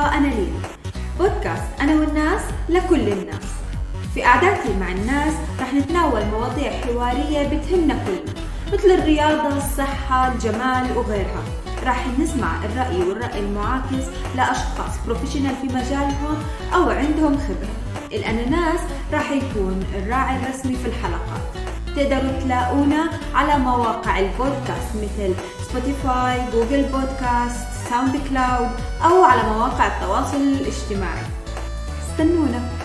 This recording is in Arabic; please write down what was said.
أنا ليلى. بودكاست أنا والناس لكل الناس. في قعداتي مع الناس رح نتناول مواضيع حوارية بتهمنا كلنا مثل الرياضة، الصحة، الجمال وغيرها. رح نسمع الرأي والرأي المعاكس لأشخاص بروفيشنال في مجالهم أو عندهم خبرة. الأناناس راح يكون الراعي الرسمي في الحلقات تقدروا تلاقونا على مواقع البودكاست مثل Spotify، Google Podcast، SoundCloud أو على مواقع التواصل الاجتماعي. استنونا.